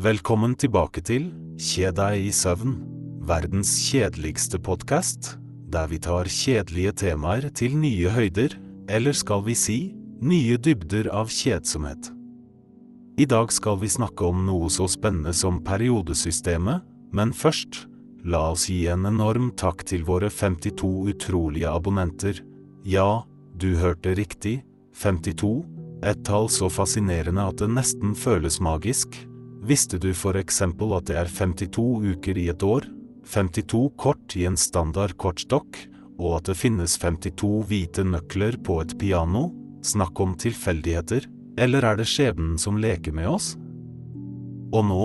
Velkommen tilbake til Kje deg i søvn, verdens kjedeligste podkast, der vi tar kjedelige temaer til nye høyder, eller skal vi si nye dybder av kjedsomhet. I dag skal vi snakke om noe så spennende som periodesystemet, men først, la oss gi en enorm takk til våre 52 utrolige abonnenter. Ja, du hørte riktig, 52, et tall så fascinerende at det nesten føles magisk. Visste du for eksempel at det er 52 uker i et år, 52 kort i en standard kortstokk, og at det finnes 52 hvite nøkler på et piano? Snakk om tilfeldigheter, eller er det skjebnen som leker med oss? Og nå,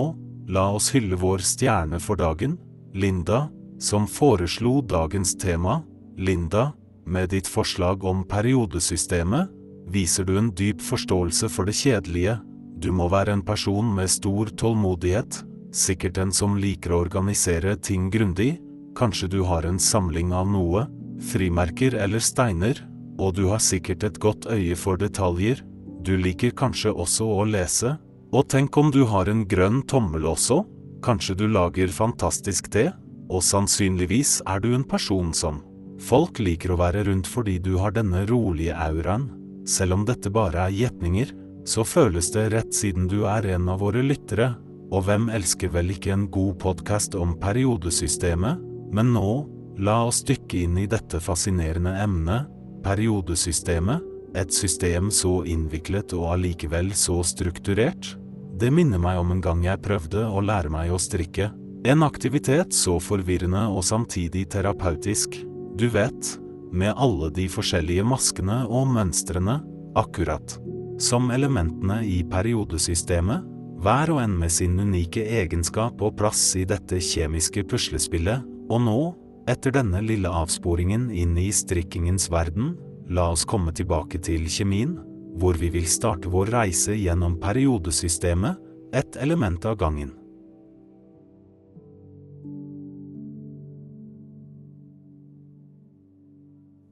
la oss hylle vår stjerne for dagen, Linda, som foreslo dagens tema. Linda, med ditt forslag om periodesystemet, viser du en dyp forståelse for det kjedelige. Du må være en person med stor tålmodighet, sikkert en som liker å organisere ting grundig. Kanskje du har en samling av noe, frimerker eller steiner, og du har sikkert et godt øye for detaljer. Du liker kanskje også å lese, og tenk om du har en grønn tommel også? Kanskje du lager fantastisk te? Og sannsynligvis er du en person som folk liker å være rundt fordi du har denne rolige auraen. Selv om dette bare er gjetninger, så føles det rett siden du er en av våre lyttere, og hvem elsker vel ikke en god podkast om periodesystemet? Men nå, la oss dykke inn i dette fascinerende emnet, periodesystemet, et system så innviklet og allikevel så strukturert. Det minner meg om en gang jeg prøvde å lære meg å strikke. En aktivitet så forvirrende og samtidig terapeutisk. Du vet, med alle de forskjellige maskene og mønstrene, akkurat som elementene i periodesystemet, hver og en med sin unike egenskap og plass i dette kjemiske puslespillet, og nå, etter denne lille avsporingen inn i strikkingens verden, la oss komme tilbake til kjemien, hvor vi vil starte vår reise gjennom periodesystemet, ett element av gangen.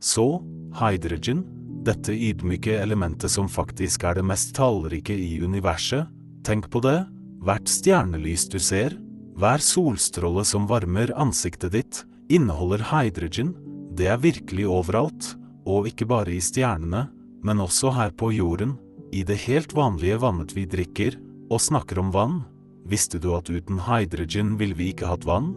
Så, hydrogen, dette ydmyke elementet som faktisk er det mest tallrike i universet, tenk på det, hvert stjernelys du ser, hver solstråle som varmer ansiktet ditt, inneholder hydrogen, det er virkelig overalt, og ikke bare i stjernene, men også her på jorden, i det helt vanlige vannet vi drikker, og snakker om vann. Visste du at uten hydrogen ville vi ikke hatt vann?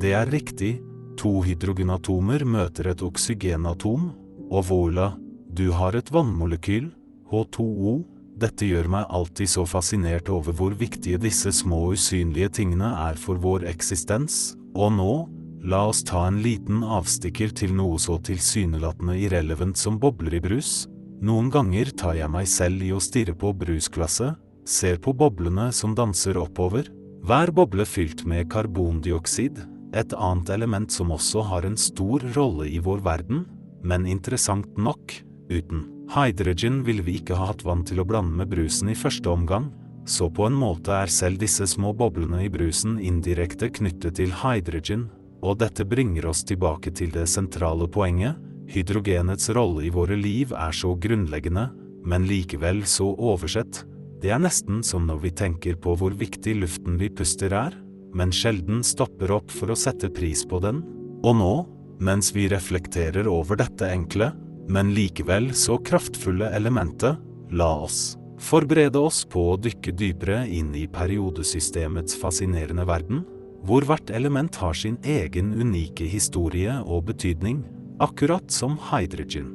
Det er riktig, to hydrogenatomer møter et oksygenatom, og voila, du har et vannmolekyl, H2O. Dette gjør meg alltid så fascinert over hvor viktige disse små usynlige tingene er for vår eksistens, og nå, La oss ta en liten avstikker til noe så tilsynelatende irrelevant som bobler i brus. Noen ganger tar jeg meg selv i å stirre på brusglasset, ser på boblene som danser oppover, hver boble fylt med karbondioksid, et annet element som også har en stor rolle i vår verden, men interessant nok, uten hydrogen ville vi ikke ha hatt vann til å blande med brusen i første omgang, så på en måte er selv disse små boblene i brusen indirekte knyttet til hydrogen, og dette bringer oss tilbake til det sentrale poenget, hydrogenets rolle i våre liv er så grunnleggende, men likevel så oversett. Det er nesten som når vi tenker på hvor viktig luften vi puster er, men sjelden stopper opp for å sette pris på den. Og nå, mens vi reflekterer over dette enkle, men likevel så kraftfulle elementet, la oss forberede oss på å dykke dypere inn i periodesystemets fascinerende verden hvor hvert element har sin egen unike historie og betydning, akkurat som hydrogen.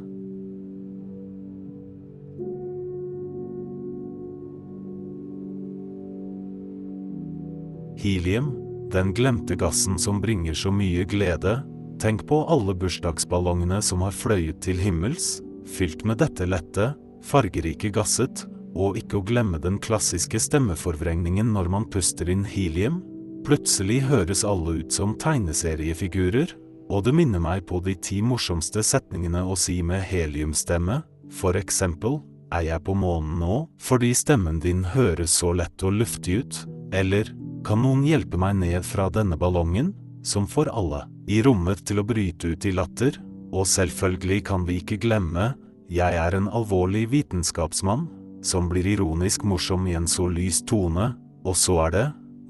Helium, den glemte gassen som bringer så mye glede, tenk på alle bursdagsballongene som har fløyet til himmels, fylt med dette lette, fargerike gasset, og ikke å glemme den klassiske stemmeforvrengningen når man puster inn helium, Plutselig høres alle ut som tegneseriefigurer, og det minner meg på de ti morsomste setningene å si med heliumstemme, for eksempel, er jeg på månen nå fordi stemmen din høres så lett og luftig ut, eller kan noen hjelpe meg ned fra denne ballongen, som får alle i rommet til å bryte ut i latter, og selvfølgelig kan vi ikke glemme, jeg er en alvorlig vitenskapsmann, som blir ironisk morsom i en så lys tone, Og så er det,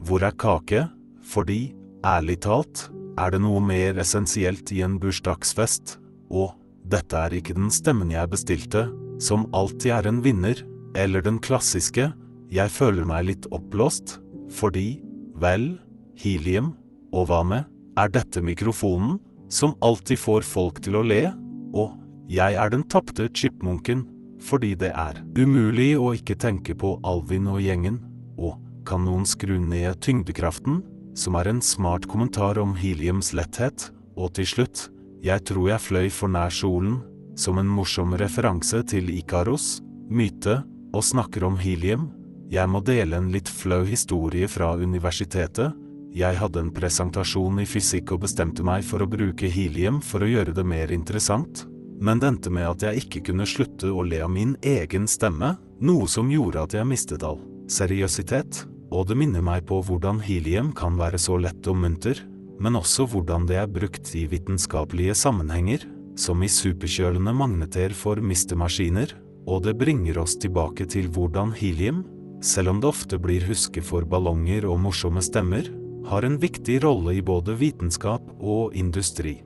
hvor er kake? Fordi, ærlig talt, er det noe mer essensielt i en bursdagsfest, og dette er ikke den stemmen jeg bestilte, som alltid er en vinner, eller den klassiske, jeg føler meg litt oppblåst, fordi, vel, helium, og hva med, er dette mikrofonen, som alltid får folk til å le, og jeg er den tapte chipmunken, fordi det er umulig å ikke tenke på Alvin og gjengen, og kan noen skru ned tyngdekraften, som er en smart kommentar om heliums letthet, og til slutt, jeg tror jeg fløy for nær solen, som en morsom referanse til Ikaros, myte, og snakker om helium. Jeg må dele en litt flau historie fra universitetet. Jeg hadde en presentasjon i fysikk og bestemte meg for å bruke helium for å gjøre det mer interessant, men det endte med at jeg ikke kunne slutte å le av min egen stemme, noe som gjorde at jeg mistet all seriøsitet, og det minner meg på hvordan helium kan være så lett og munter, men også hvordan det er brukt i vitenskapelige sammenhenger, som i superkjølende magneter for mistemaskiner, og det bringer oss tilbake til hvordan helium, selv om det ofte blir husket for ballonger og morsomme stemmer, har en viktig rolle i både vitenskap og industri.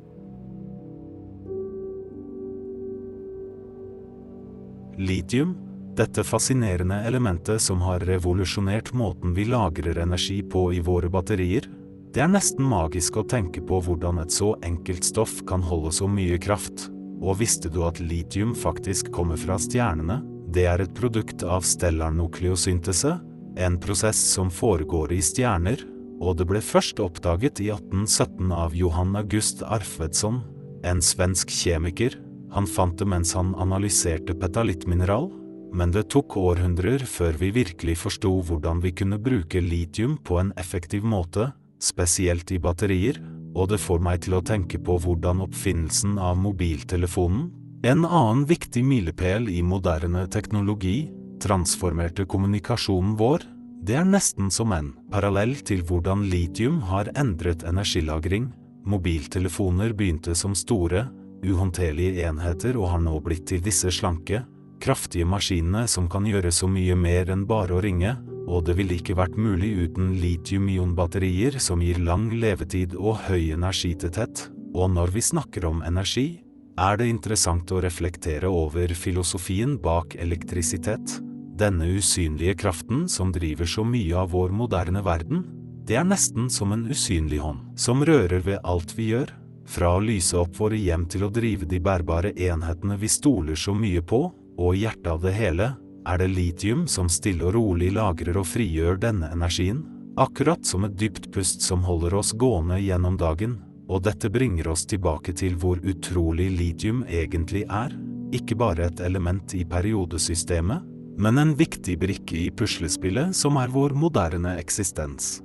Litium, dette fascinerende elementet som har revolusjonert måten vi lagrer energi på i våre batterier, det er nesten magisk å tenke på hvordan et så enkelt stoff kan holde så mye kraft. Og visste du at litium faktisk kommer fra stjernene? Det er et produkt av stellarnukleosyntese, en prosess som foregår i stjerner, og det ble først oppdaget i 1817 av Johan August Arfvedsson, en svensk kjemiker. Han fant det mens han analyserte petalittmineral, men det tok århundrer før vi virkelig forsto hvordan vi kunne bruke litium på en effektiv måte, spesielt i batterier, og det får meg til å tenke på hvordan oppfinnelsen av mobiltelefonen, en annen viktig milepæl i moderne teknologi, transformerte kommunikasjonen vår, det er nesten som en parallell til hvordan litium har endret energilagring. Mobiltelefoner begynte som store, uhåndterlige enheter og har nå blitt til disse slanke, kraftige maskinene som kan gjøre så mye mer enn bare å ringe, og det ville ikke vært mulig uten litium-ion-batterier som gir lang levetid og høy energitetthet, og når vi snakker om energi, er det interessant å reflektere over filosofien bak elektrisitet. Denne usynlige kraften som driver så mye av vår moderne verden, det er nesten som en usynlig hånd, som rører ved alt vi gjør, fra å lyse opp våre hjem til å drive de bærbare enhetene vi stoler så mye på, og i hjertet av det hele, er det litium som stille og rolig lagrer og frigjør denne energien, akkurat som et dypt pust som holder oss gående gjennom dagen, og dette bringer oss tilbake til hvor utrolig litium egentlig er, ikke bare et element i periodesystemet, men en viktig brikke i puslespillet som er vår moderne eksistens.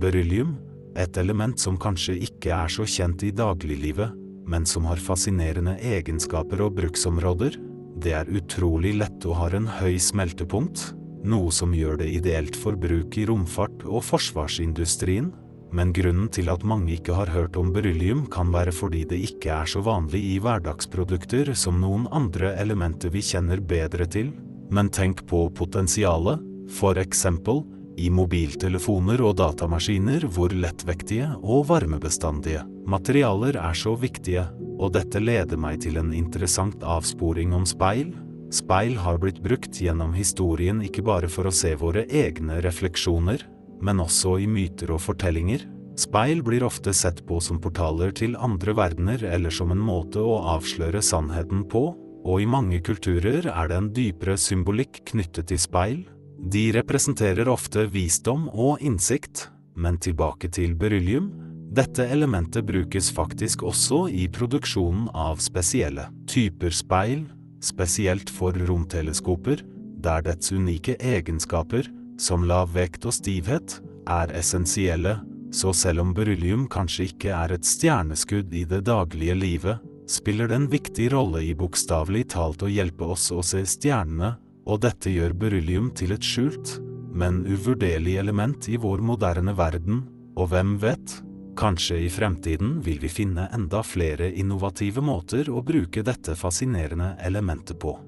Beryllium et element som kanskje ikke er så kjent i dagliglivet, men som har fascinerende egenskaper og bruksområder. Det er utrolig lett og har en høy smeltepunkt, noe som gjør det ideelt for bruk i romfart og forsvarsindustrien. Men grunnen til at mange ikke har hørt om beryllium kan være fordi det ikke er så vanlig i hverdagsprodukter som noen andre elementer vi kjenner bedre til. Men tenk på potensialet. For eksempel, i mobiltelefoner og datamaskiner hvor lettvektige og varmebestandige materialer er så viktige, og dette leder meg til en interessant avsporing om speil. Speil har blitt brukt gjennom historien ikke bare for å se våre egne refleksjoner, men også i myter og fortellinger. Speil blir ofte sett på som portaler til andre verdener eller som en måte å avsløre sannheten på, og i mange kulturer er det en dypere symbolikk knyttet til speil. De representerer ofte visdom og innsikt, men tilbake til beryllium. Dette elementet brukes faktisk også i produksjonen av spesielle typer speil, spesielt for romteleskoper, der dets unike egenskaper, som lav vekt og stivhet, er essensielle, så selv om beryllium kanskje ikke er et stjerneskudd i det daglige livet, spiller det en viktig rolle i bokstavelig talt å hjelpe oss å se stjernene og dette gjør beryllium til et skjult, men uvurderlig element i vår moderne verden, og hvem vet, Kanskje i fremtiden vil vi finne enda flere innovative måter å bruke dette fascinerende elementet på.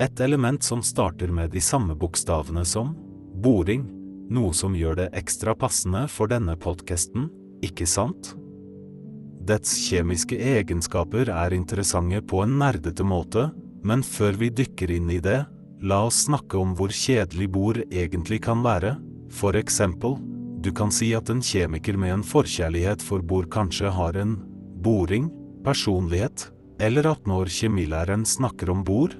Et element som starter med de samme bokstavene som boring, noe som gjør det ekstra passende for denne podkasten, ikke sant? Dets kjemiske egenskaper er interessante på en nerdete måte, men før vi dykker inn i det, la oss snakke om hvor kjedelig bor egentlig kan være. For eksempel, du kan si at en kjemiker med en forkjærlighet for bor kanskje har en boring, personlighet, eller at når kjemilæreren snakker om bor,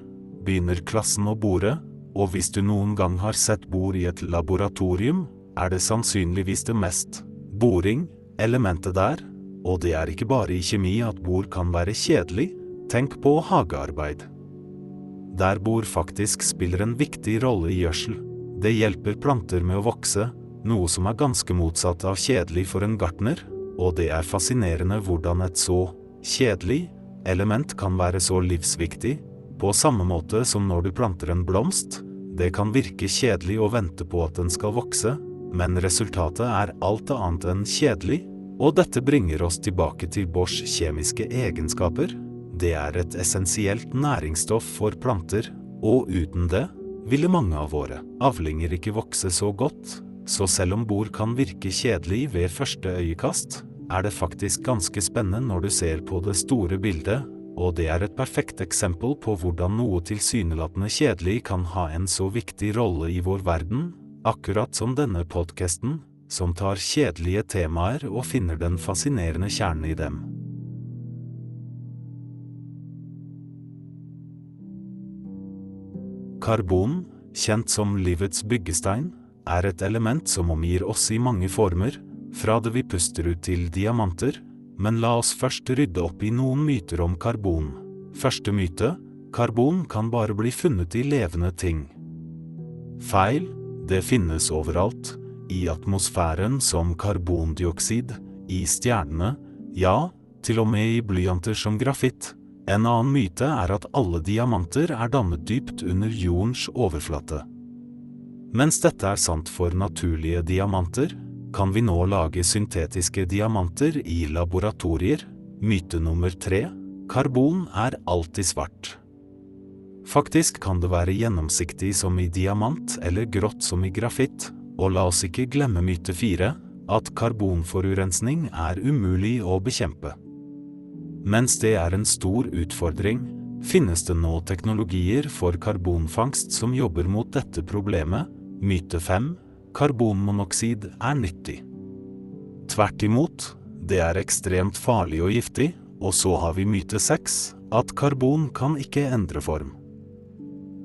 begynner klassen å bore, og hvis du noen gang har sett bor i et laboratorium, er det sannsynligvis det mest boring elementet der, og det er ikke bare i kjemi at bord kan være kjedelig, tenk på hagearbeid. Der bor faktisk spiller en viktig rolle i gjødsel. Det hjelper planter med å vokse, noe som er ganske motsatt av kjedelig for en gartner, og det er fascinerende hvordan et så kjedelig element kan være så livsviktig, på samme måte som når du planter en blomst, det kan virke kjedelig å vente på at den skal vokse, men resultatet er alt annet enn kjedelig, og dette bringer oss tilbake til Bors kjemiske egenskaper. Det er et essensielt næringsstoff for planter, og uten det ville mange av våre avlinger ikke vokse så godt, så selv om bord kan virke kjedelig ved første øyekast, er det faktisk ganske spennende når du ser på det store bildet, og det er et perfekt eksempel på hvordan noe tilsynelatende kjedelig kan ha en så viktig rolle i vår verden, akkurat som denne podkasten, som tar kjedelige temaer og finner den fascinerende kjernen i dem. Karbon, kjent som livets byggestein, er et element som omgir oss i mange former, fra det vi puster ut til diamanter, men la oss først rydde opp i noen myter om karbon. Første myte karbon kan bare bli funnet i levende ting. Feil, det finnes overalt, i atmosfæren som karbondioksid, i stjernene, ja, til og med i blyanter som grafitt. En annen myte er at alle diamanter er dannet dypt under jordens overflate. Mens dette er sant for naturlige diamanter, kan vi nå lage syntetiske diamanter i laboratorier. Myte nummer tre karbon er alltid svart. Faktisk kan det være gjennomsiktig som i diamant eller grått som i grafitt, og la oss ikke glemme myte fire, at karbonforurensning er umulig å bekjempe. Mens det er en stor utfordring, finnes det nå teknologier for karbonfangst som jobber mot dette problemet. Myte fem karbonmonoksid er nyttig. Tvert imot, det er ekstremt farlig og giftig, og så har vi myte seks, at karbon kan ikke endre form.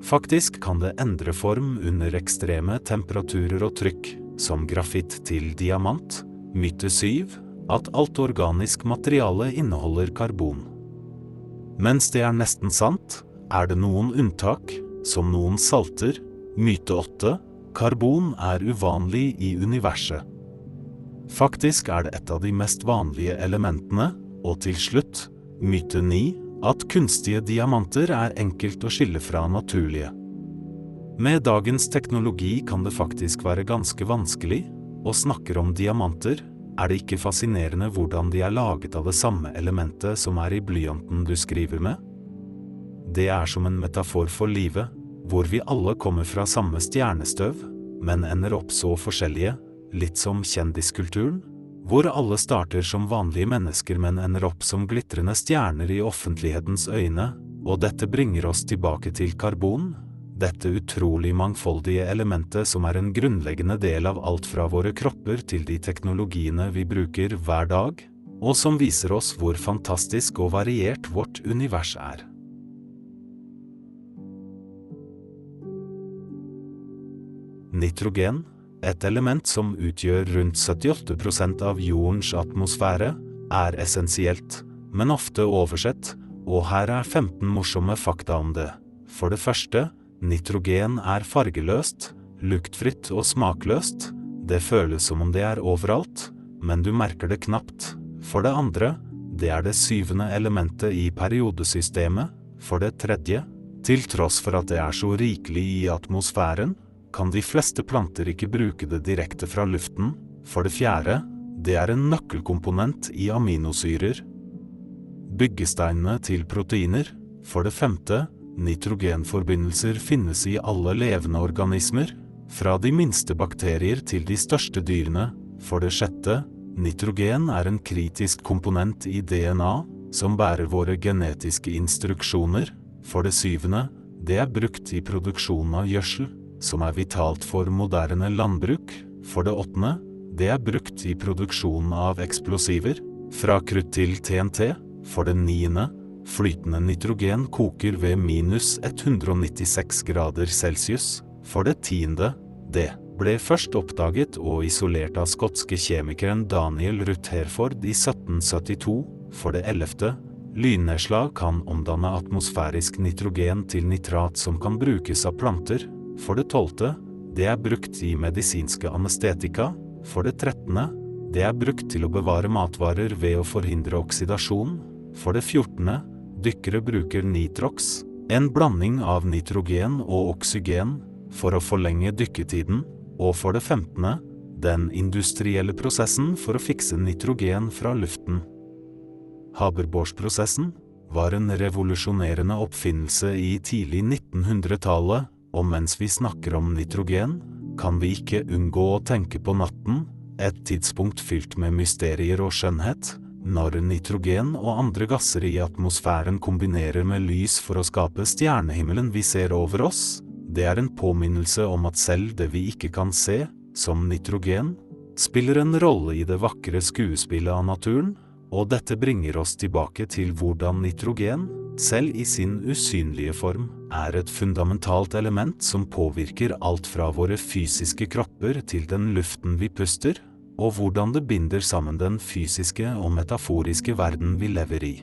Faktisk kan det endre form under ekstreme temperaturer og trykk, som grafitt til diamant. Myte syv, at alt organisk materiale inneholder karbon. Mens det er nesten sant, er det noen unntak, som noen salter. Myte åtte, Karbon er uvanlig i universet. Faktisk er det et av de mest vanlige elementene, og til slutt, myte 9, at kunstige diamanter er enkelt å skille fra naturlige. Med dagens teknologi kan det faktisk være ganske vanskelig, og snakker om diamanter, er det ikke fascinerende hvordan de er laget av det samme elementet som er i blyanten du skriver med? Det er som en metafor for livet, hvor vi alle kommer fra samme stjernestøv, men ender opp så forskjellige, litt som kjendiskulturen, hvor alle starter som vanlige mennesker, men ender opp som glitrende stjerner i offentlighetens øyne, og dette bringer oss tilbake til karbon, dette utrolig mangfoldige elementet som er en grunnleggende del av alt fra våre kropper til de teknologiene vi bruker hver dag, og som viser oss hvor fantastisk og variert vårt univers er. Nitrogen, et element som utgjør rundt 78% av jordens atmosfære, er essensielt, men ofte oversett, og her er 15 morsomme fakta om det. For det første, nitrogen er fargeløst, luktfritt og smakløst. Det føles som om det er overalt, men du merker det knapt. For det andre, det er det syvende elementet i periodesystemet. For det tredje, Til tross for at det er så rikelig i atmosfæren, kan de fleste planter ikke bruke det direkte fra luften. For det fjerde, det er en nøkkelkomponent i aminosyrer. Byggesteinene til proteiner. For det femte, nitrogenforbindelser finnes i alle levende organismer, fra de minste bakterier til de største dyrene. For det sjette, nitrogen er en kritisk komponent i DNA, som bærer våre genetiske instruksjoner. For det syvende, det er brukt i produksjonen av gjødsel, som er vitalt for moderne landbruk. For det åttende, det er brukt i produksjonen av eksplosiver, fra krutt til TNT. For det niende, flytende nitrogen koker ved minus 196 grader celsius. For det tiende, det ble først oppdaget og isolert av skotske kjemikeren Daniel Rutherford i 1772. For det ellevte, lynnedslag kan omdanne atmosfærisk nitrogen til nitrat som kan brukes av planter. For det tolvte, det er brukt i medisinske anestetika. For det trettende, det er brukt til å bevare matvarer ved å forhindre oksidasjon. For det fjortende, dykkere bruker nitrox, en blanding av nitrogen og oksygen, for å forlenge dykketiden. Og for det femtende, den industrielle prosessen for å fikse nitrogen fra luften. Haberbosch-prosessen var en revolusjonerende oppfinnelse i tidlig 1900-tallet, og mens vi snakker om nitrogen, kan vi ikke unngå å tenke på natten, et tidspunkt fylt med mysterier og skjønnhet, når nitrogen og andre gasser i atmosfæren kombinerer med lys for å skape stjernehimmelen vi ser over oss, det er en påminnelse om at selv det vi ikke kan se, som nitrogen, spiller en rolle i det vakre skuespillet av naturen, og dette bringer oss tilbake til hvordan nitrogen, selv i sin usynlige form, er et fundamentalt element som påvirker alt fra våre fysiske kropper til den luften vi puster, og hvordan det binder sammen den fysiske og metaforiske verden vi lever i.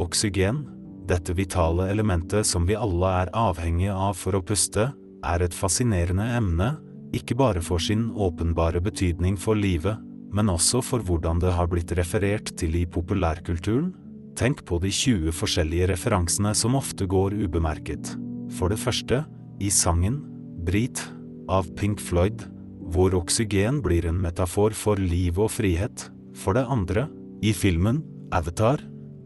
Oksygen, dette vitale elementet som vi alle er avhengige av for å puste, er et fascinerende emne, ikke bare for sin åpenbare betydning for livet, men også for hvordan det har blitt referert til i populærkulturen, Tenk på de 20 forskjellige referansene som ofte går ubemerket. For det første, i sangen Brit av Pink Floyd, hvor oksygen blir en metafor for liv og frihet. For det andre, i filmen Avatar,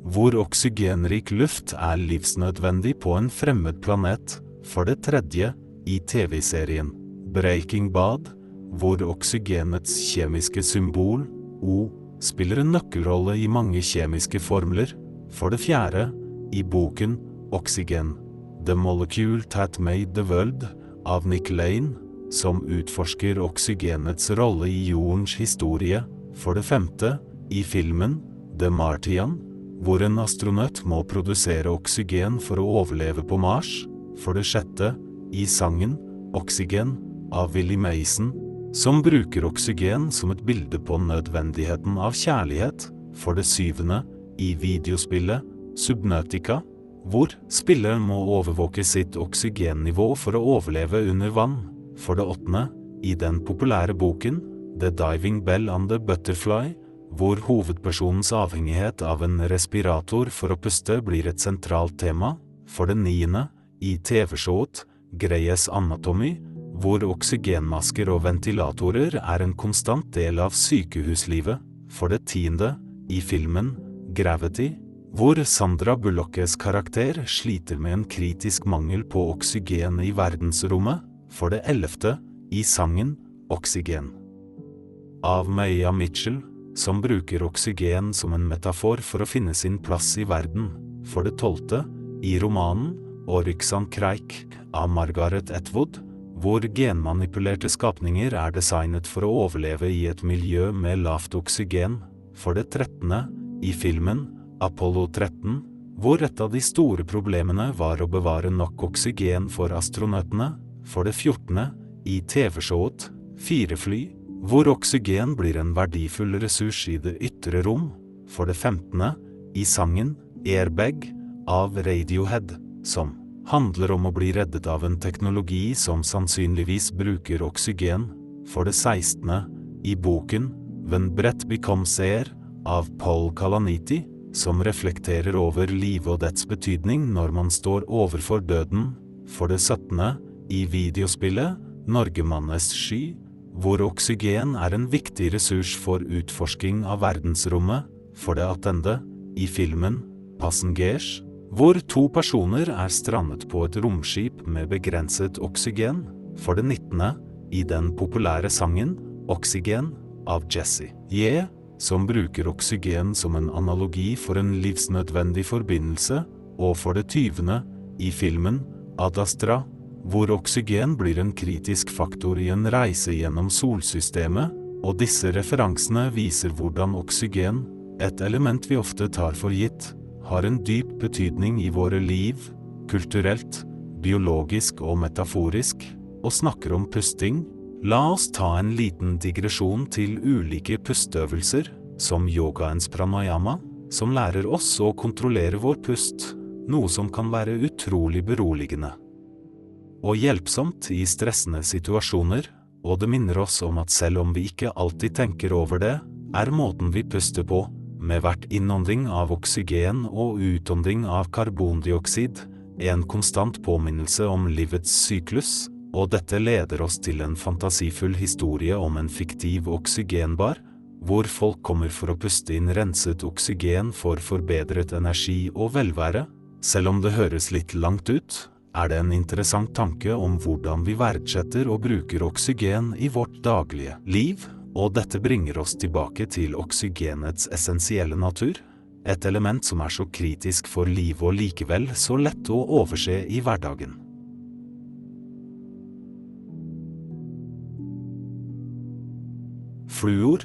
hvor oksygenrik luft er livsnødvendig på en fremmed planet. For det tredje, i TV-serien Breaking Bad, hvor oksygenets kjemiske symbol, O, spiller en nøkkelrolle i mange kjemiske formler. For det fjerde, i boken Oxygen, The Molecule That Made the World av Nick Lane, som utforsker oksygenets rolle i jordens historie. For det femte, i filmen The Martian, hvor en astronaut må produsere oksygen for å overleve på Mars. For det sjette, i sangen 'Oksygen' av Willy Mason, som bruker oksygen som et bilde på nødvendigheten av kjærlighet. For det syvende, i videospillet Subnautica, hvor spilleren må overvåke sitt oksygennivå for å overleve under vann. For det åttende, i den populære boken The Diving Bell and the Butterfly, hvor hovedpersonens avhengighet av en respirator for å puste blir et sentralt tema. For det niende, i TV-showet Greyes Anatomy, hvor oksygenmasker og ventilatorer er en konstant del av sykehuslivet. For det tiende, i filmen Gravity, hvor Sandra Bullockes karakter sliter med en kritisk mangel på oksygen i verdensrommet, for det ellevte, i sangen Oksygen. Av Maya Mitchell, som bruker oksygen som en metafor for å finne sin plass i verden, for det tolvte, i romanen Oryxan Kreik av Margaret Atwood, hvor genmanipulerte skapninger er designet for å overleve i et miljø med lavt oksygen, for det trettende, i filmen Apollo 13, hvor et av de store problemene var å bevare nok oksygen for astronautene, for det 14. i TV-showet Fire fly, hvor oksygen blir en verdifull ressurs i det ytre rom, for det 15. i sangen Airbag av Radiohead, som handler om å bli reddet av en teknologi som sannsynligvis bruker oksygen, for det 16. i boken When Brett Becomes Air av Paul Kalaniti, som reflekterer over livet og dets betydning når man står overfor døden, for det 17. i videospillet Norgemannes sky, hvor oksygen er en viktig ressurs for utforsking av verdensrommet, for det 18. i filmen Passengers, hvor to personer er strandet på et romskip med begrenset oksygen, for det 19. i den populære sangen Oksygen av Jesse J, som bruker oksygen som en analogi for en livsnødvendig forbindelse, og for det 20. i filmen Ad Astra, hvor oksygen blir en kritisk faktor i en reise gjennom solsystemet, og disse referansene viser hvordan oksygen, et element vi ofte tar for gitt, har en dyp betydning i våre liv, kulturelt, biologisk og metaforisk, og snakker om pusting, la oss ta en liten digresjon til ulike pusteøvelser, som yogaens pranayama, som lærer oss å kontrollere vår pust, noe som kan være utrolig beroligende. Og hjelpsomt i stressende situasjoner, og det minner oss om at selv om vi ikke alltid tenker over det, er måten vi puster på, med hvert innånding av oksygen og utånding av karbondioksid, en konstant påminnelse om livets syklus, og dette leder oss til en fantasifull historie om en fiktiv oksygenbar, hvor folk kommer for å puste inn renset oksygen for forbedret energi og velvære. Selv om det høres litt langt ut, er det en interessant tanke om hvordan vi verdsetter og bruker oksygen i vårt daglige liv, og dette bringer oss tilbake til oksygenets essensielle natur, et element som er så kritisk for livet og likevel så lett å overse i hverdagen. Fluor,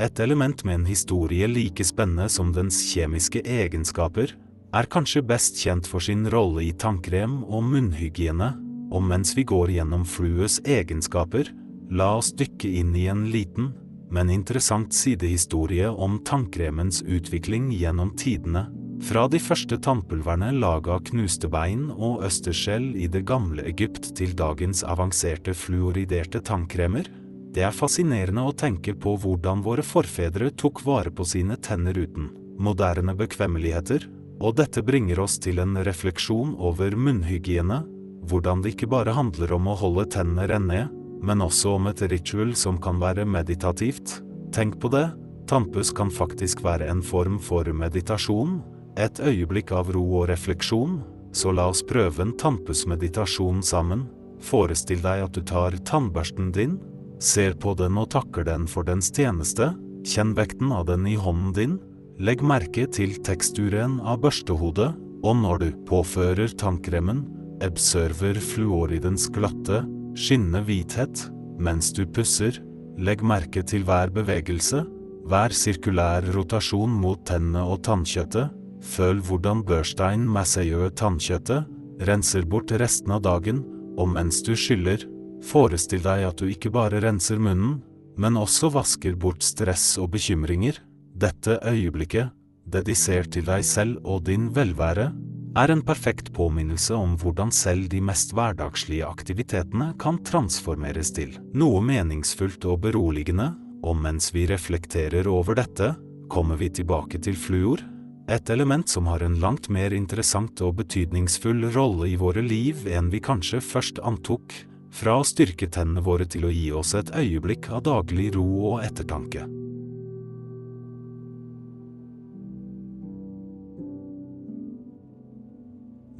et element med en historie like spennende som dens kjemiske egenskaper, er kanskje best kjent for sin rolle i tannkrem og munnhygiene, og mens vi går gjennom flues egenskaper, La oss dykke inn i en liten, men interessant sidehistorie om tannkremens utvikling gjennom tidene, fra de første tannpulverne laga av knuste bein og østerskjell i det gamle Egypt til dagens avanserte fluoriderte tannkremer. Det er fascinerende å tenke på hvordan våre forfedre tok vare på sine tenner uten moderne bekvemmeligheter, og dette bringer oss til en refleksjon over munnhygiene, hvordan det ikke bare handler om å holde tennene rene, men også om et ritual som kan være meditativt. Tenk på det, tannpuss kan faktisk være en form for meditasjon, et øyeblikk av ro og refleksjon, så la oss prøve en tannpussmeditasjon sammen. Forestill deg at du tar tannbørsten din, ser på den og takker den for dens tjeneste, kjenn vekten av den i hånden din, legg merke til teksturen av børstehodet, og når du påfører tannkremen, observer fluoridens glatte, skinnende hvithet, mens du pusser, legg merke til hver bevegelse, hver sirkulær rotasjon mot tennene og tannkjøttet, føl hvordan børstein massegjør tannkjøttet, renser bort resten av dagen, og mens du skyller, forestill deg at du ikke bare renser munnen, men også vasker bort stress og bekymringer, dette øyeblikket, dedisert til deg selv og din velvære, er en perfekt påminnelse om hvordan selv de mest hverdagslige aktivitetene kan transformeres til noe meningsfullt og beroligende, og mens vi reflekterer over dette, kommer vi tilbake til fluor, et element som har en langt mer interessant og betydningsfull rolle i våre liv enn vi kanskje først antok, fra å styrke tennene våre til å gi oss et øyeblikk av daglig ro og ettertanke.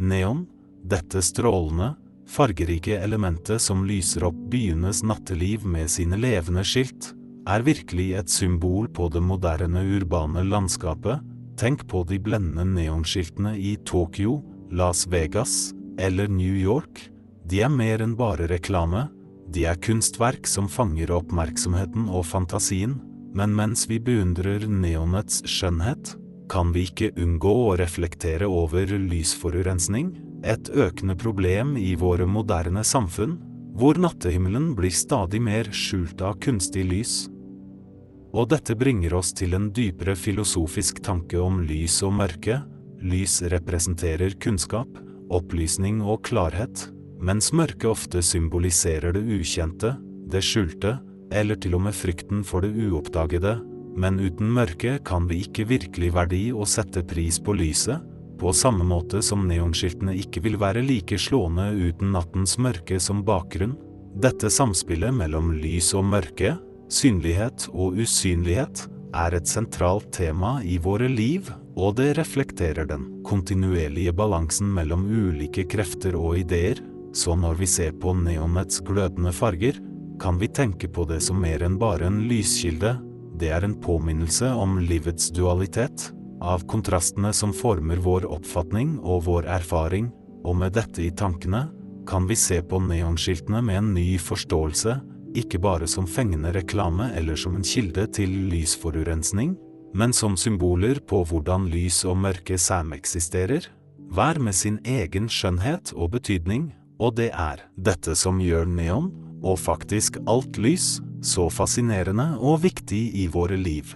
Neon, dette strålende, fargerike elementet som lyser opp byenes natteliv med sine levende skilt, er virkelig et symbol på det moderne urbane landskapet. Tenk på de blendende neonskiltene i Tokyo, Las Vegas eller New York. De er mer enn bare reklame. De er kunstverk som fanger oppmerksomheten og fantasien, men mens vi beundrer neonets skjønnhet, kan vi ikke unngå å reflektere over lysforurensning, et økende problem i våre moderne samfunn, hvor nattehimmelen blir stadig mer skjult av kunstig lys. Og dette bringer oss til en dypere filosofisk tanke om lys og mørke. Lys representerer kunnskap, opplysning og klarhet, mens mørke ofte symboliserer det ukjente, det skjulte, eller til og med frykten for det uoppdagede, men uten mørke kan vi ikke virkelig verdi å sette pris på lyset, på samme måte som neonskiltene ikke vil være like slående uten nattens mørke som bakgrunn. Dette samspillet mellom lys og mørke, synlighet og usynlighet, er et sentralt tema i våre liv, og det reflekterer den kontinuerlige balansen mellom ulike krefter og ideer, så når vi ser på neonets glødende farger, kan vi tenke på det som mer enn bare en lyskilde, det er en påminnelse om livets dualitet, av kontrastene som former vår oppfatning og vår erfaring, og med dette i tankene, kan vi se på neonskiltene med en ny forståelse, ikke bare som fengende reklame eller som en kilde til lysforurensning, men som symboler på hvordan lys og mørke sameksisterer, hver med sin egen skjønnhet og betydning, og det er dette som gjør neon, og faktisk alt lys, så fascinerende og viktig i våre liv.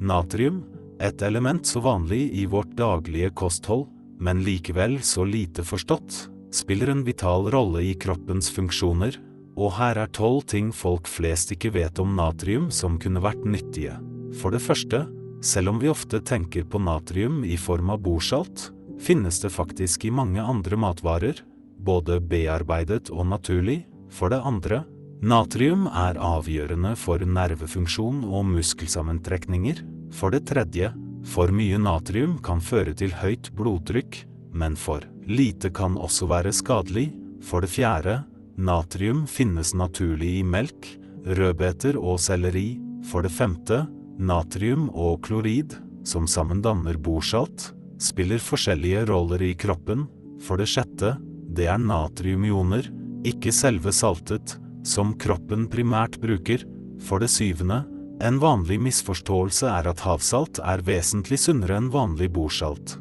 Natrium, et element så vanlig i vårt daglige kosthold, men likevel så lite forstått, spiller en vital rolle i kroppens funksjoner, og her er tolv ting folk flest ikke vet om natrium som kunne vært nyttige. For det første, selv om vi ofte tenker på natrium i form av bordsalt, finnes det faktisk i mange andre matvarer, både bearbeidet og naturlig. For det andre, Natrium er avgjørende for nervefunksjon og muskelsammentrekninger. For det tredje, for mye natrium kan føre til høyt blodtrykk, men for lite kan også være skadelig. For det fjerde, natrium finnes naturlig i melk, rødbeter og selleri. For det femte, natrium og klorid, som sammen danner bordsalt, spiller forskjellige roller i kroppen. For det sjette, det er natriumioner, ikke selve saltet, som kroppen primært bruker. For det syvende, en vanlig misforståelse er at havsalt er vesentlig sunnere enn vanlig bordsalt.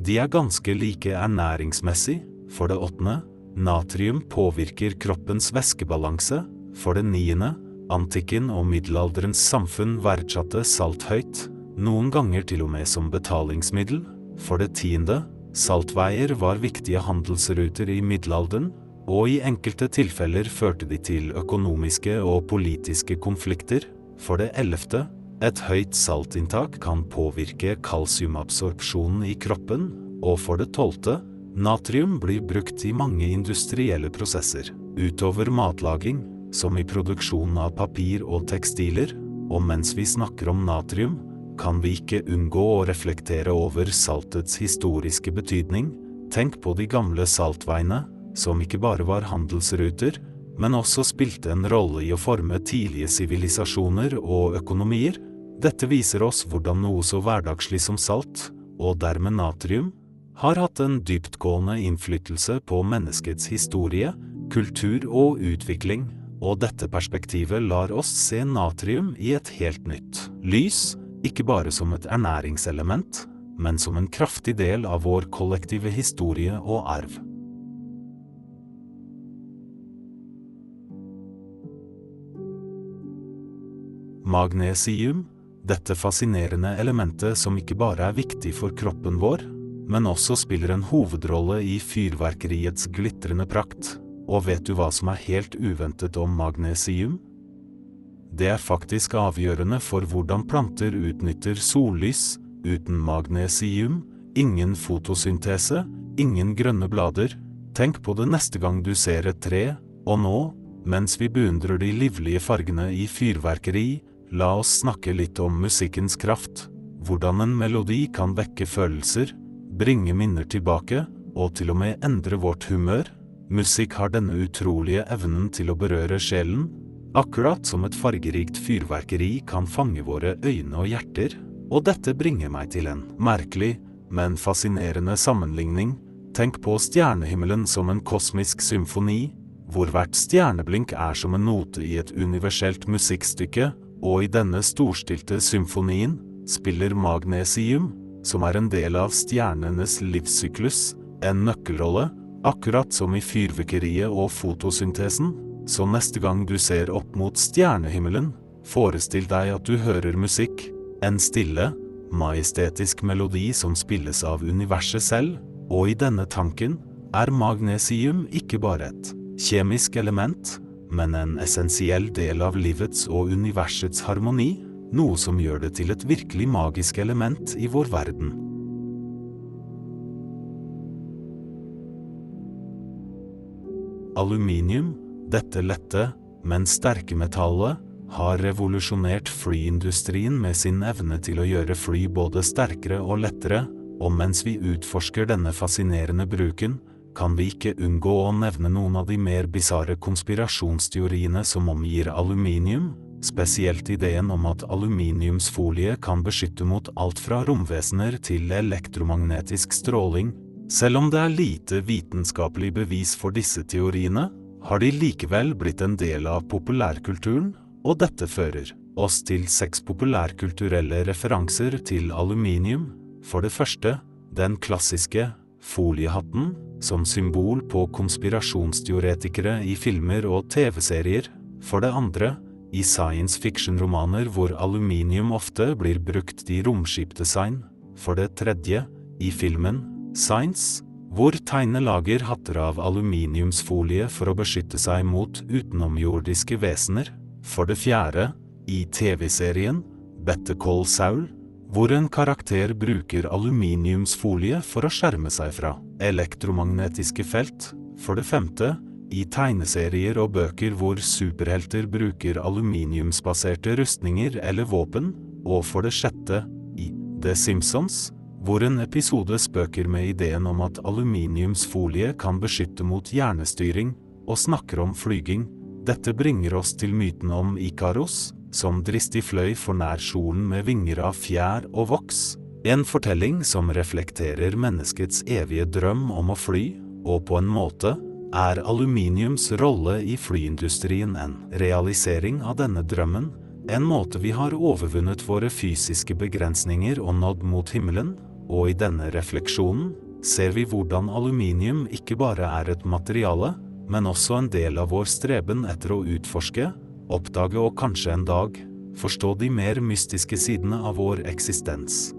De er ganske like ernæringsmessig. For det åttende, natrium påvirker kroppens væskebalanse. For det niende, antikken og middelalderens samfunn verdsatte salt høyt, noen ganger til og med som betalingsmiddel. For det tiende, saltveier var viktige handelsruter i middelalderen, og i enkelte tilfeller førte de til økonomiske og politiske konflikter. For det ellevte, et høyt saltinntak kan påvirke kalsiumabsorpsjonen i kroppen. Og for det tolvte, natrium blir brukt i mange industrielle prosesser, utover matlaging, som i produksjonen av papir og tekstiler. Og mens vi snakker om natrium, kan vi ikke unngå å reflektere over saltets historiske betydning. Tenk på de gamle saltveiene, som ikke bare var handelsruter, men også spilte en rolle i å forme tidlige sivilisasjoner og økonomier. Dette viser oss hvordan noe så hverdagslig som salt, og dermed natrium, har hatt en dyptgående innflytelse på menneskets historie, kultur og utvikling, og dette perspektivet lar oss se natrium i et helt nytt lys, ikke bare som et ernæringselement, men som en kraftig del av vår kollektive historie og arv. Magnesium, dette fascinerende elementet som ikke bare er viktig for kroppen vår, men også spiller en hovedrolle i fyrverkeriets glitrende prakt. Og vet du hva som er helt uventet om magnesium? Det er faktisk avgjørende for hvordan planter utnytter sollys. Uten magnesium, ingen fotosyntese, ingen grønne blader. Tenk på det neste gang du ser et tre, og nå, mens vi beundrer de livlige fargene i fyrverkeri, La oss snakke litt om musikkens kraft, hvordan en melodi kan vekke følelser, bringe minner tilbake, og til og med endre vårt humør. Musikk har denne utrolige evnen til å berøre sjelen, akkurat som et fargerikt fyrverkeri kan fange våre øyne og hjerter. Og dette bringer meg til en merkelig, men fascinerende sammenligning. Tenk på stjernehimmelen som en kosmisk symfoni, hvor hvert stjerneblink er som en note i et universelt musikkstykke, og i denne storstilte symfonien spiller magnesium, som er en del av stjernenes livssyklus, en nøkkelrolle, akkurat som i fyrverkeriet og fotosyntesen. Så neste gang du ser opp mot stjernehimmelen, forestill deg at du hører musikk, en stille, majestetisk melodi som spilles av universet selv, Og i denne tanken er magnesium ikke bare et kjemisk element, men en essensiell del av livets og universets harmoni, noe som gjør det til et virkelig magisk element i vår verden. Aluminium, dette lette, men sterke metallet, har revolusjonert flyindustrien med sin evne til å gjøre fly både sterkere og lettere, og mens vi utforsker denne fascinerende bruken, kan vi ikke unngå å nevne noen av de mer bisarre konspirasjonsteoriene som omgir aluminium, spesielt ideen om at aluminiumsfolie kan beskytte mot alt fra romvesener til elektromagnetisk stråling. Selv om det er lite vitenskapelig bevis for disse teoriene, har de likevel blitt en del av populærkulturen, og dette fører oss til seks populærkulturelle referanser til aluminium. For det første, den klassiske foliehatten, som symbol på konspirasjonsteoretikere i filmer og TV-serier. For det andre, i science fiction-romaner hvor aluminium ofte blir brukt i romskipdesign. For det tredje, i filmen Science, hvor tegne lager hatter av aluminiumsfolie for å beskytte seg mot utenomjordiske vesener. For det fjerde, i TV-serien Better Call Saul, hvor en karakter bruker aluminiumsfolie for å skjerme seg fra elektromagnetiske felt. For det femte, i tegneserier og bøker hvor superhelter bruker aluminiumsbaserte rustninger eller våpen. Og for det sjette, i The Simpsons, hvor en episode spøker med ideen om at aluminiumsfolie kan beskytte mot hjernestyring, og snakker om flyging. Dette bringer oss til myten om Ikaros, som dristig fløy for nær solen med vinger av fjær og voks. En fortelling som reflekterer menneskets evige drøm om å fly, og på en måte er aluminiums rolle i flyindustrien en realisering av denne drømmen, en måte vi har overvunnet våre fysiske begrensninger og nådd mot himmelen, og i denne refleksjonen ser vi hvordan aluminium ikke bare er et materiale, men også en del av vår streben etter å utforske, oppdage og kanskje en dag forstå de mer mystiske sidene av vår eksistens.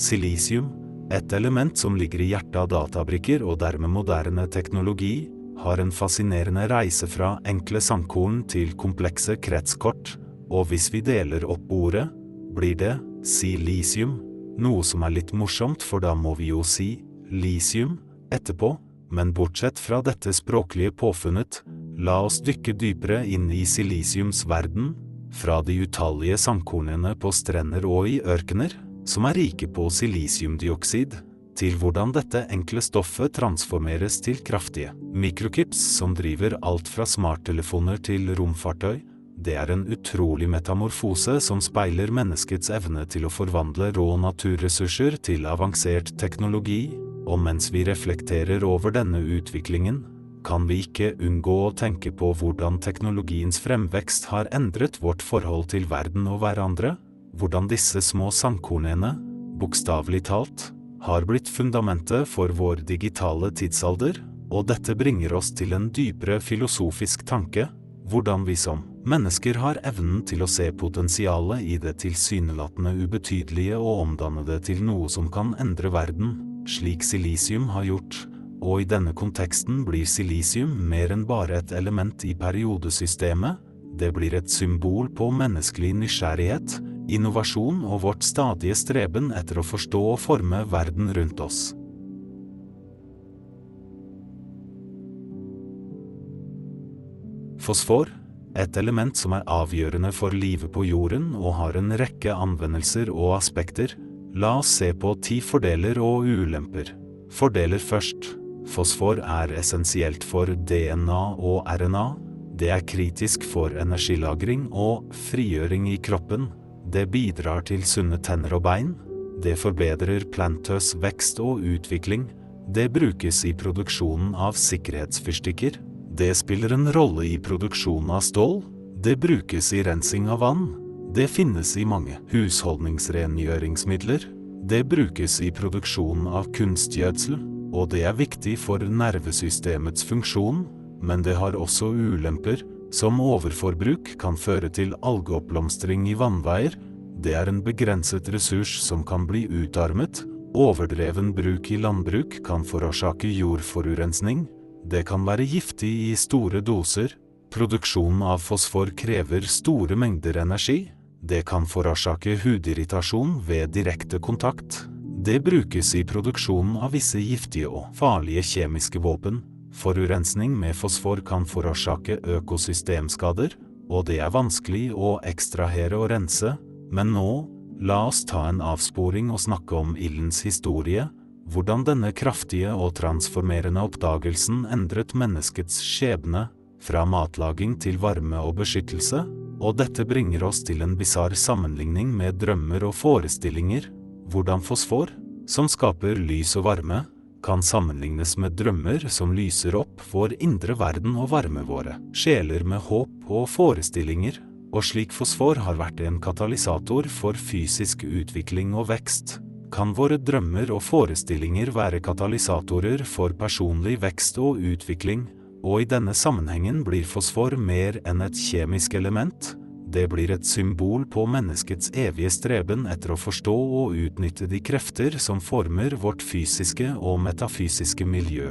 Silisium, et element som ligger i hjertet av databrikker og dermed moderne teknologi, har en fascinerende reise fra enkle sandkorn til komplekse kretskort, og hvis vi deler opp ordet, blir det silisium, noe som er litt morsomt, for da må vi jo si lisium, etterpå, men bortsett fra dette språklige påfunnet, la oss dykke dypere inn i silisiums verden, fra de utallige sandkornene på strender og i ørkener, som er rike på silisiumdioksid, til hvordan dette enkle stoffet transformeres til kraftige mikrokips som driver alt fra smarttelefoner til romfartøy. Det er en utrolig metamorfose som speiler menneskets evne til å forvandle rå naturressurser til avansert teknologi, og mens vi reflekterer over denne utviklingen, kan vi ikke unngå å tenke på hvordan teknologiens fremvekst har endret vårt forhold til verden og hverandre, hvordan disse små sandkornene, bokstavelig talt, har blitt fundamentet for vår digitale tidsalder, og dette bringer oss til en dypere filosofisk tanke, hvordan vi som mennesker har evnen til å se potensialet i det tilsynelatende ubetydelige og omdanne det til noe som kan endre verden, slik silisium har gjort, og i denne konteksten blir silisium mer enn bare et element i periodesystemet, det blir et symbol på menneskelig nysgjerrighet, innovasjon og vårt stadige streben etter å forstå og forme verden rundt oss. Fosfor, et element som er avgjørende for livet på jorden og har en rekke anvendelser og aspekter, La oss se på ti fordeler og ulemper. Fordeler først. Fosfor er essensielt for DNA og RNA. Det er kritisk for energilagring og frigjøring i kroppen. Det bidrar til sunne tenner og bein. Det forbedrer plantøs vekst og utvikling. Det brukes i produksjonen av sikkerhetsfyrstikker. Det spiller en rolle i produksjonen av stål. Det brukes i rensing av vann. Det finnes i mange husholdningsrengjøringsmidler. Det brukes i produksjonen av kunstgjødsel, og det er viktig for nervesystemets funksjon, men det har også ulemper, som overforbruk kan føre til algeoppblomstring i vannveier, Det er en begrenset ressurs som kan bli utarmet. Overdreven bruk i landbruk kan forårsake jordforurensning. Det kan være giftig i store doser. Produksjonen av fosfor krever store mengder energi. Det kan forårsake hudirritasjon ved direkte kontakt. Det brukes i produksjonen av visse giftige og farlige kjemiske våpen. Forurensning med fosfor kan forårsake økosystemskader, og det er vanskelig å ekstrahere og rense, men nå, la oss ta en avsporing og snakke om ildens historie, hvordan denne kraftige og transformerende oppdagelsen endret menneskets skjebne, fra matlaging til varme og beskyttelse, og dette bringer oss til en bisarr sammenligning med drømmer og forestillinger, hvordan fosfor, som skaper lys og varme, kan sammenlignes med drømmer som lyser opp vår indre verden og varmer våre sjeler med håp og forestillinger, og slik fosfor har vært en katalysator for fysisk utvikling og vekst, kan våre drømmer og forestillinger være katalysatorer for personlig vekst og utvikling, og i denne sammenhengen blir fosfor mer enn et kjemisk element, det blir et symbol på menneskets evige streben etter å forstå og utnytte de krefter som former vårt fysiske og metafysiske miljø.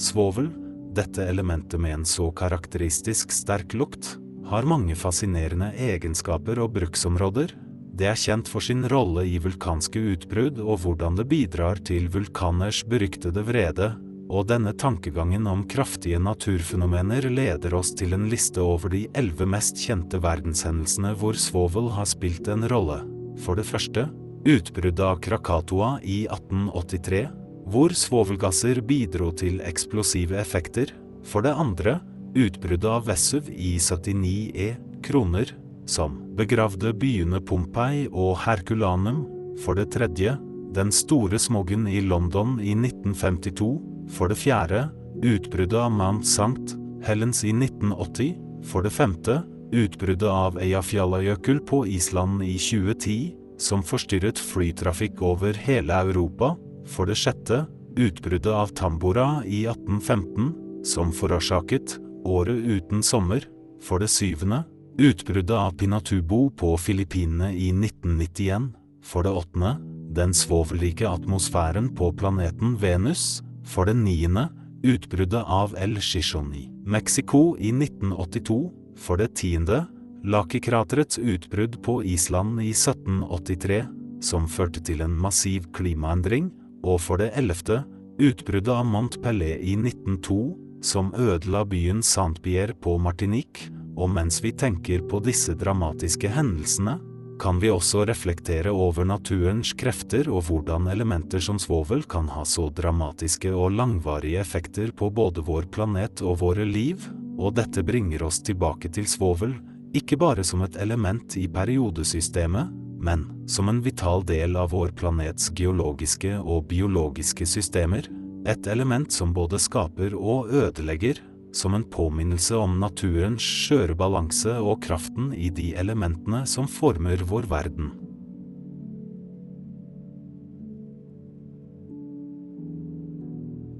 Svovel, dette elementet med en så karakteristisk sterk lukt, har mange fascinerende egenskaper og bruksområder. Det er kjent for sin rolle i vulkanske utbrudd og hvordan det bidrar til vulkaners beryktede vrede, og denne tankegangen om kraftige naturfenomener leder oss til en liste over de elleve mest kjente verdenshendelsene hvor svovel har spilt en rolle. For det første, utbruddet av Krakatoa i 1883, hvor svovelgasser bidro til eksplosive effekter. For det andre, utbruddet av Vesuv i 79 e kroner, som begravde byene Pompeii og Herculanum. For det tredje, den store smogen i London i 1952, for det fjerde, utbruddet av Mount St. Helens i 1980. For det femte, utbruddet av Eyjafjallajökull på Island i 2010, som forstyrret flytrafikk over hele Europa. For det sjette, utbruddet av Tambora i 1815, som forårsaket året uten sommer. For det syvende, utbruddet av Pinatubo på Filippinene i 1991. For det åttende, den svovelrike atmosfæren på planeten Venus. For det niende, utbruddet av El Chichon i Mexico i 1982. For det tiende, Lakikraterets utbrudd på Island i 1783, som førte til en massiv klimaendring. Og for det ellevte, utbruddet av Mont Pelé i 1902, som ødela byen Saint-Pierre på Martinique. Og mens vi tenker på disse dramatiske hendelsene, kan vi også reflektere over naturens krefter og hvordan elementer som svovel kan ha så dramatiske og langvarige effekter på både vår planet og våre liv, og dette bringer oss tilbake til svovel, ikke bare som et element i periodesystemet, men som en vital del av vår planets geologiske og biologiske systemer, et element som både skaper og ødelegger, som en påminnelse om naturens skjøre balanse og kraften i de elementene som former vår verden.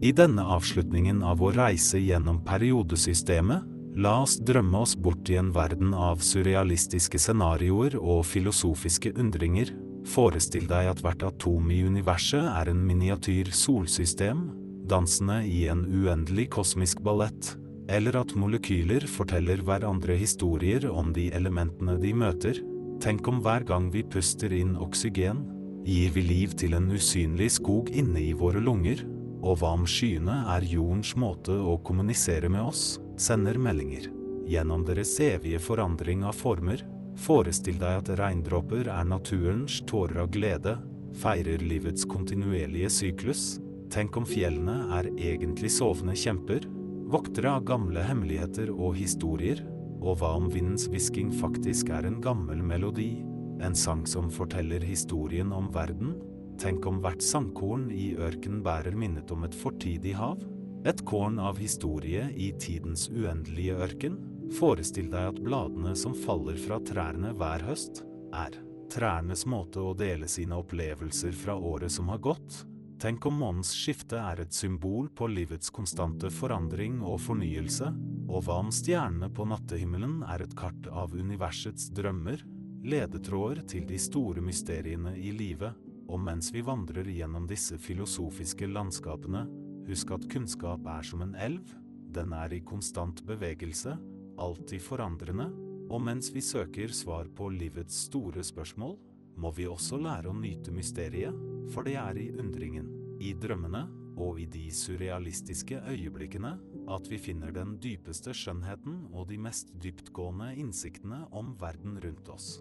I denne avslutningen av vår reise gjennom periodesystemet, la oss drømme oss bort i en verden av surrealistiske scenarioer og filosofiske undringer. Forestill deg at hvert atom i universet er en miniatyr solsystem, dansende i en uendelig kosmisk ballett, eller at molekyler forteller hverandre historier om de elementene de møter. Tenk om hver gang vi puster inn oksygen, gir vi liv til en usynlig skog inne i våre lunger, og hva om skyene er jordens måte å kommunisere med oss, sender meldinger. Gjennom deres evige forandring av former, forestill deg at regndråper er naturens tårer av glede, feirer livets kontinuerlige syklus, Tenk om fjellene er egentlig sovende kjemper, voktere av gamle hemmeligheter og historier, og hva om vindens hvisking faktisk er en gammel melodi, en sang som forteller historien om verden? Tenk om hvert sandkorn i ørkenen bærer minnet om et fortidig hav? Et korn av historie i tidens uendelige ørken? Forestill deg at bladene som faller fra trærne hver høst, er trærnes måte å dele sine opplevelser fra året som har gått, Tenk om månens skifte er et symbol på livets konstante forandring og fornyelse, Og hva om stjernene på nattehimmelen er et kart av universets drømmer, ledetråder til de store mysteriene i livet, og mens vi vandrer gjennom disse filosofiske landskapene, husk at kunnskap er som en elv, den er i konstant bevegelse, alltid forandrende, og mens vi søker svar på livets store spørsmål, må vi også lære å nyte mysteriet, for det er i undringen, i drømmene og i de surrealistiske øyeblikkene at vi finner den dypeste skjønnheten og de mest dyptgående innsiktene om verden rundt oss.